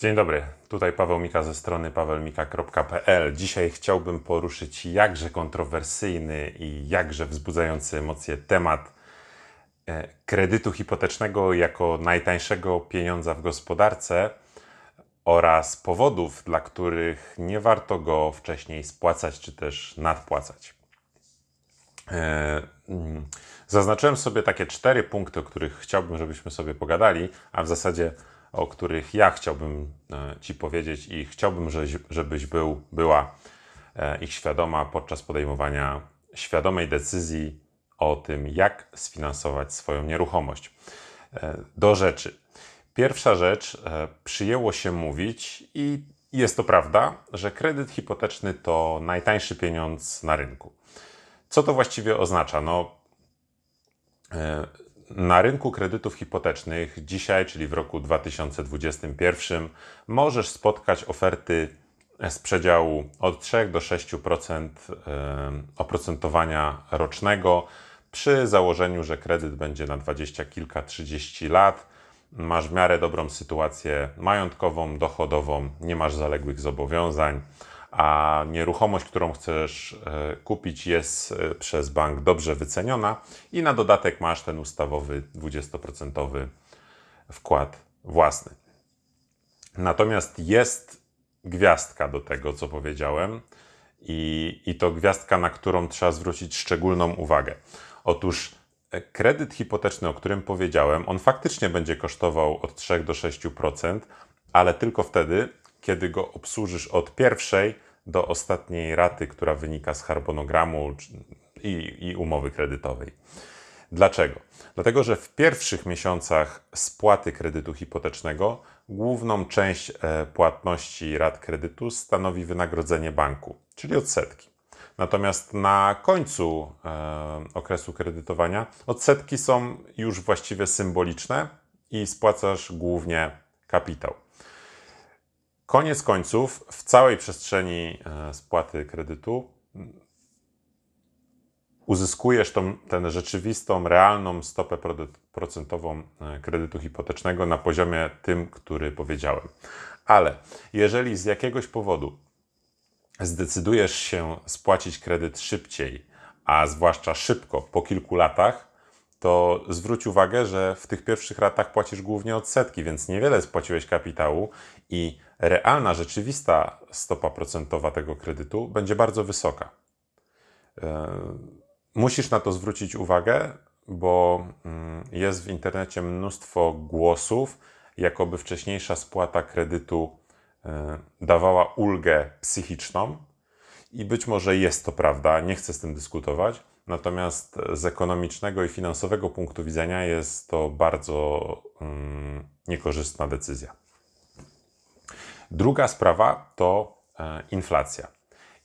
Dzień dobry, tutaj Paweł Mika ze strony pawelmika.pl. Dzisiaj chciałbym poruszyć jakże kontrowersyjny i jakże wzbudzający emocje temat e, kredytu hipotecznego jako najtańszego pieniądza w gospodarce oraz powodów, dla których nie warto go wcześniej spłacać czy też nadpłacać. E, mm, zaznaczyłem sobie takie cztery punkty, o których chciałbym, żebyśmy sobie pogadali, a w zasadzie o których ja chciałbym e, Ci powiedzieć i chciałbym, żebyś był, była e, ich świadoma podczas podejmowania świadomej decyzji o tym, jak sfinansować swoją nieruchomość. Do rzeczy. Pierwsza rzecz, przyjęło się mówić i jest to prawda, że kredyt hipoteczny to najtańszy pieniądz na rynku. Co to właściwie oznacza? No, e, na rynku kredytów hipotecznych dzisiaj, czyli w roku 2021, możesz spotkać oferty z przedziału od 3 do 6% e, oprocentowania rocznego przy założeniu, że kredyt będzie na dwadzieścia kilka, trzydzieści lat. Masz w miarę dobrą sytuację majątkową, dochodową, nie masz zaległych zobowiązań a nieruchomość, którą chcesz e, kupić, jest e, przez bank dobrze wyceniona i na dodatek masz ten ustawowy 20% wkład własny. Natomiast jest gwiazdka do tego, co powiedziałem, i, i to gwiazdka, na którą trzeba zwrócić szczególną uwagę. Otóż e, kredyt hipoteczny, o którym powiedziałem, on faktycznie będzie kosztował od 3 do 6%, ale tylko wtedy, kiedy go obsłużysz od pierwszej do ostatniej raty, która wynika z harmonogramu i, i umowy kredytowej. Dlaczego? Dlatego, że w pierwszych miesiącach spłaty kredytu hipotecznego główną część e, płatności rat kredytu stanowi wynagrodzenie banku, czyli odsetki. Natomiast na końcu e, okresu kredytowania odsetki są już właściwie symboliczne i spłacasz głównie kapitał. Koniec końców, w całej przestrzeni e, spłaty kredytu uzyskujesz tą, tę rzeczywistą, realną stopę procentową e, kredytu hipotecznego na poziomie tym, który powiedziałem. Ale jeżeli z jakiegoś powodu zdecydujesz się spłacić kredyt szybciej, a zwłaszcza szybko, po kilku latach, to zwróć uwagę, że w tych pierwszych ratach płacisz głównie odsetki, więc niewiele spłaciłeś kapitału i realna, rzeczywista stopa procentowa tego kredytu będzie bardzo wysoka. E, musisz na to zwrócić uwagę, bo mm, jest w internecie mnóstwo głosów, jakoby wcześniejsza spłata kredytu e, dawała ulgę psychiczną. I być może jest to prawda, nie chcę z tym dyskutować, Natomiast z ekonomicznego i finansowego punktu widzenia jest to bardzo mm, niekorzystna decyzja. Druga sprawa to e, inflacja.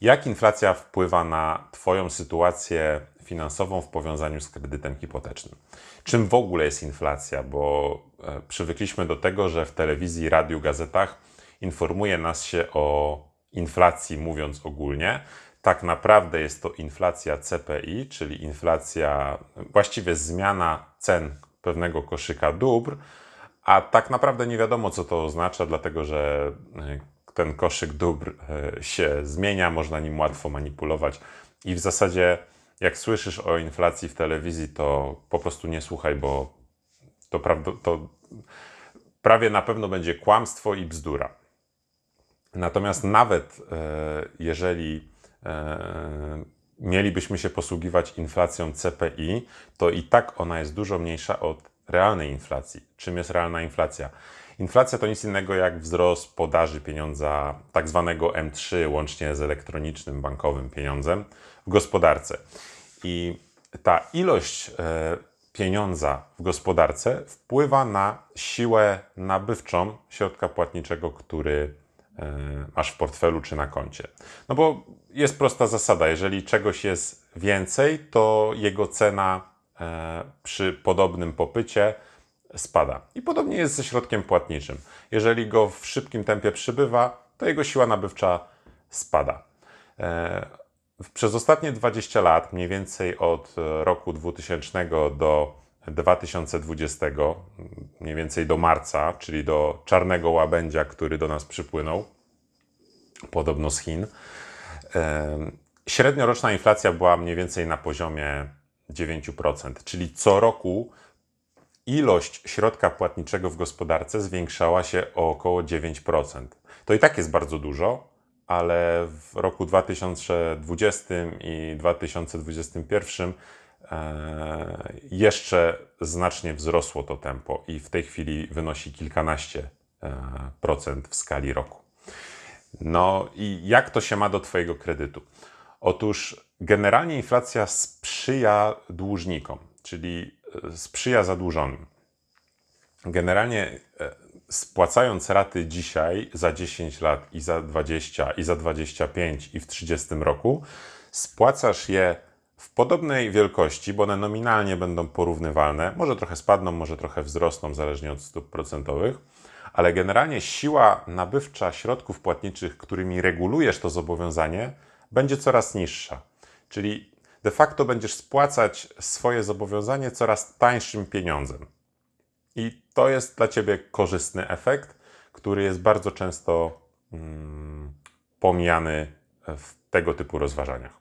Jak inflacja wpływa na Twoją sytuację finansową w powiązaniu z kredytem hipotecznym? Czym w ogóle jest inflacja? Bo e, przywykliśmy do tego, że w telewizji, radiu, gazetach informuje nas się o inflacji, mówiąc ogólnie, tak naprawdę jest to inflacja CPI, czyli inflacja, właściwie zmiana cen pewnego koszyka dóbr, a tak naprawdę nie wiadomo, co to oznacza, dlatego że e, ten koszyk dóbr e, się zmienia, można nim łatwo manipulować i w zasadzie jak słyszysz o inflacji w telewizji, to po prostu nie słuchaj, bo to, to prawie na pewno będzie kłamstwo i bzdura. Natomiast nawet e, jeżeli E, mielibyśmy się posługiwać inflacją CPI, to i tak ona jest dużo mniejsza od realnej inflacji. Czym jest realna inflacja? Inflacja to nic innego jak wzrost podaży pieniądza, tak zwanego M3, łącznie z elektronicznym bankowym pieniądzem w gospodarce. I ta ilość e, pieniądza w gospodarce wpływa na siłę nabywczą środka płatniczego, który E, masz w portfelu czy na koncie. No bo jest prosta zasada, jeżeli czegoś jest więcej, to jego cena przy podobnym popycie spada. I podobnie jest ze środkiem płatniczym. Jeżeli go w szybkim tempie przybywa, to jego siła nabywcza spada. E, przez ostatnie 20 lat, mniej więcej od roku 2000 do 2020, mniej więcej do marca, czyli do czarnego łabędzia, który do nas przypłynął, podobno z Chin, średnioroczna inflacja była mniej więcej na poziomie 9%, czyli co roku ilość środka płatniczego w gospodarce zwiększała się o około 9%. To i tak jest bardzo dużo, ale w roku 2020 i 2021 e, jeszcze znacznie wzrosło to tempo i w tej chwili wynosi kilkanaście e, procent w skali roku. No i jak to się ma do Twojego kredytu? Otóż generalnie inflacja sprzyja dłużnikom, czyli e, sprzyja zadłużonym. Generalnie spłacając raty dzisiaj za 10 lat i za 20 i za 25 i w 30 roku, spłacasz je w podobnej wielkości, bo one nominalnie będą porównywalne. Może trochę spadną, może trochę wzrosną, zależnie od stóp procentowych, ale generalnie siła nabywcza środków płatniczych, którymi regulujesz to zobowiązanie, będzie coraz niższa. Czyli de facto będziesz spłacać swoje zobowiązanie coraz tańszym pieniądzem. I to jest dla Ciebie korzystny efekt, który jest bardzo często mm, pomijany w tego typu rozważaniach.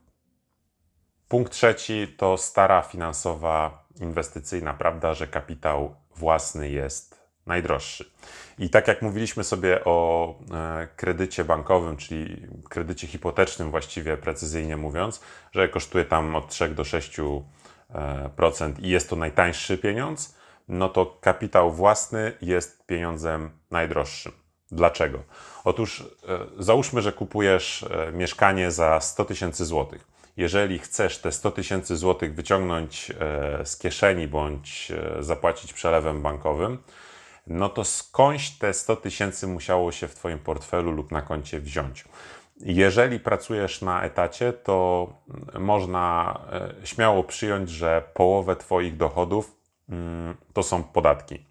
Punkt trzeci to stara finansowa, inwestycyjna prawda, że kapitał własny jest najdroższy. I tak jak mówiliśmy sobie o e, kredycie bankowym, czyli kredycie hipotecznym, właściwie precyzyjnie mówiąc, że kosztuje tam od 3 do 6% e, i jest to najtańszy pieniądz, no to kapitał własny jest pieniądzem najdroższym. Dlaczego? Otóż e, załóżmy, że kupujesz mieszkanie za 100 tysięcy złotych. Jeżeli chcesz te 100 tysięcy złotych wyciągnąć z kieszeni bądź zapłacić przelewem bankowym, no to skądś te 100 tysięcy musiało się w Twoim portfelu lub na koncie wziąć. Jeżeli pracujesz na etacie, to można śmiało przyjąć, że połowę Twoich dochodów Mm, to są podatki.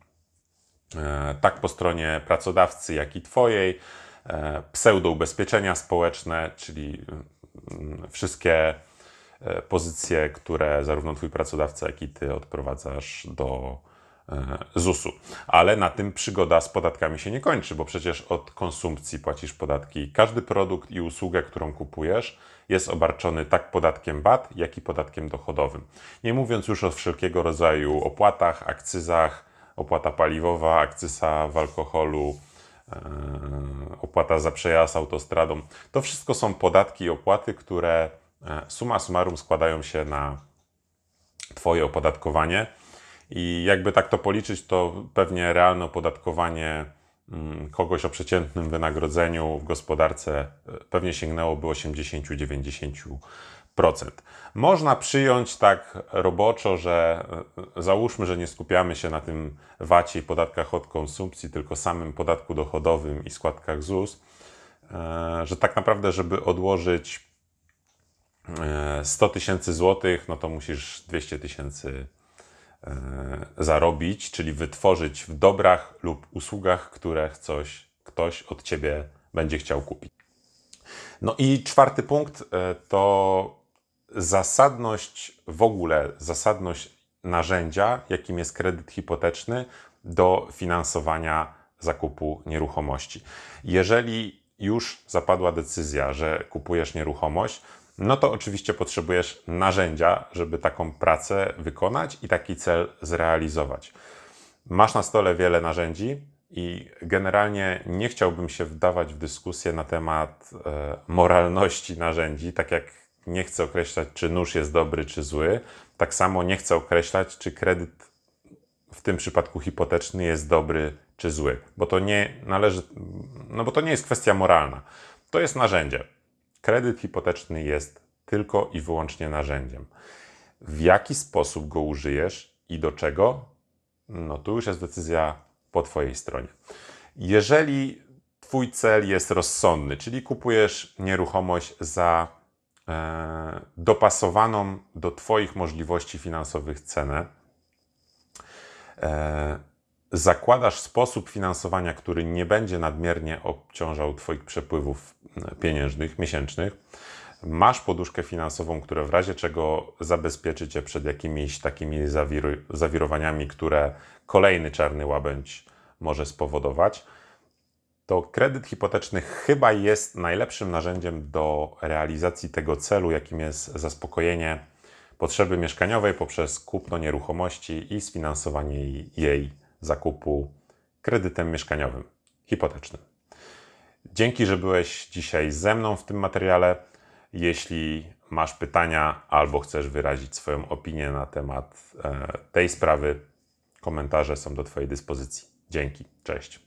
E, tak po stronie pracodawcy, jak i Twojej. E, pseudoubezpieczenia społeczne, czyli mm, wszystkie e, pozycje, które zarówno Twój pracodawca, jak i Ty odprowadzasz do ZUS-u. Ale na tym przygoda z podatkami się nie kończy, bo przecież od konsumpcji płacisz podatki. Każdy produkt i usługę, którą kupujesz, jest obarczony tak podatkiem VAT, jak i podatkiem dochodowym. Nie mówiąc już o wszelkiego rodzaju opłatach, akcyzach, opłata paliwowa, akcyza w alkoholu, e, opłata za przejazd autostradą. To wszystko są podatki i opłaty, które e, suma summarum składają się na Twoje opodatkowanie. I jakby tak to policzyć, to pewnie realne opodatkowanie Mm, kogoś o przeciętnym wynagrodzeniu w gospodarce e, pewnie sięgnęłoby 80-90%. Można przyjąć tak roboczo, że e, załóżmy, że nie skupiamy się na tym VAT-ie i podatkach od konsumpcji, tylko samym podatku dochodowym i składkach ZUS, e, że tak naprawdę, żeby odłożyć 100 tysięcy złotych, no to musisz 200 tysięcy E, zarobić, czyli wytworzyć w dobrach lub usługach, które coś, ktoś od ciebie będzie chciał kupić. No i czwarty punkt e, to zasadność w ogóle, zasadność narzędzia, jakim jest kredyt hipoteczny do finansowania zakupu nieruchomości. Jeżeli już zapadła decyzja, że kupujesz nieruchomość, no to oczywiście potrzebujesz narzędzia, żeby taką pracę wykonać i taki cel zrealizować. Masz na stole wiele narzędzi i generalnie nie chciałbym się wdawać w dyskusję na temat e, moralności narzędzi, tak jak nie chcę określać, czy nóż jest dobry, czy zły, tak samo nie chcę określać, czy kredyt w tym przypadku hipoteczny jest dobry, czy zły, bo to nie należy, no bo to nie jest kwestia moralna. To jest narzędzie. Kredyt hipoteczny jest tylko i wyłącznie narzędziem. W jaki sposób go użyjesz i do czego? No tu już jest decyzja po Twojej stronie. Jeżeli Twój cel jest rozsądny, czyli kupujesz nieruchomość za e, dopasowaną do Twoich możliwości finansowych cenę, e, zakładasz sposób finansowania, który nie będzie nadmiernie obciążał Twoich przepływów pieniężnych, miesięcznych, masz poduszkę finansową, która w razie czego zabezpieczy cię przed jakimiś takimi zawir zawirowaniami, które kolejny czarny łabędź może spowodować, to kredyt hipoteczny chyba jest najlepszym narzędziem do realizacji tego celu, jakim jest zaspokojenie potrzeby mieszkaniowej poprzez kupno nieruchomości i sfinansowanie jej zakupu kredytem mieszkaniowym, hipotecznym. Dzięki, że byłeś dzisiaj ze mną w tym materiale. Jeśli masz pytania albo chcesz wyrazić swoją opinię na temat e, tej sprawy, komentarze są do Twojej dyspozycji. Dzięki, cześć.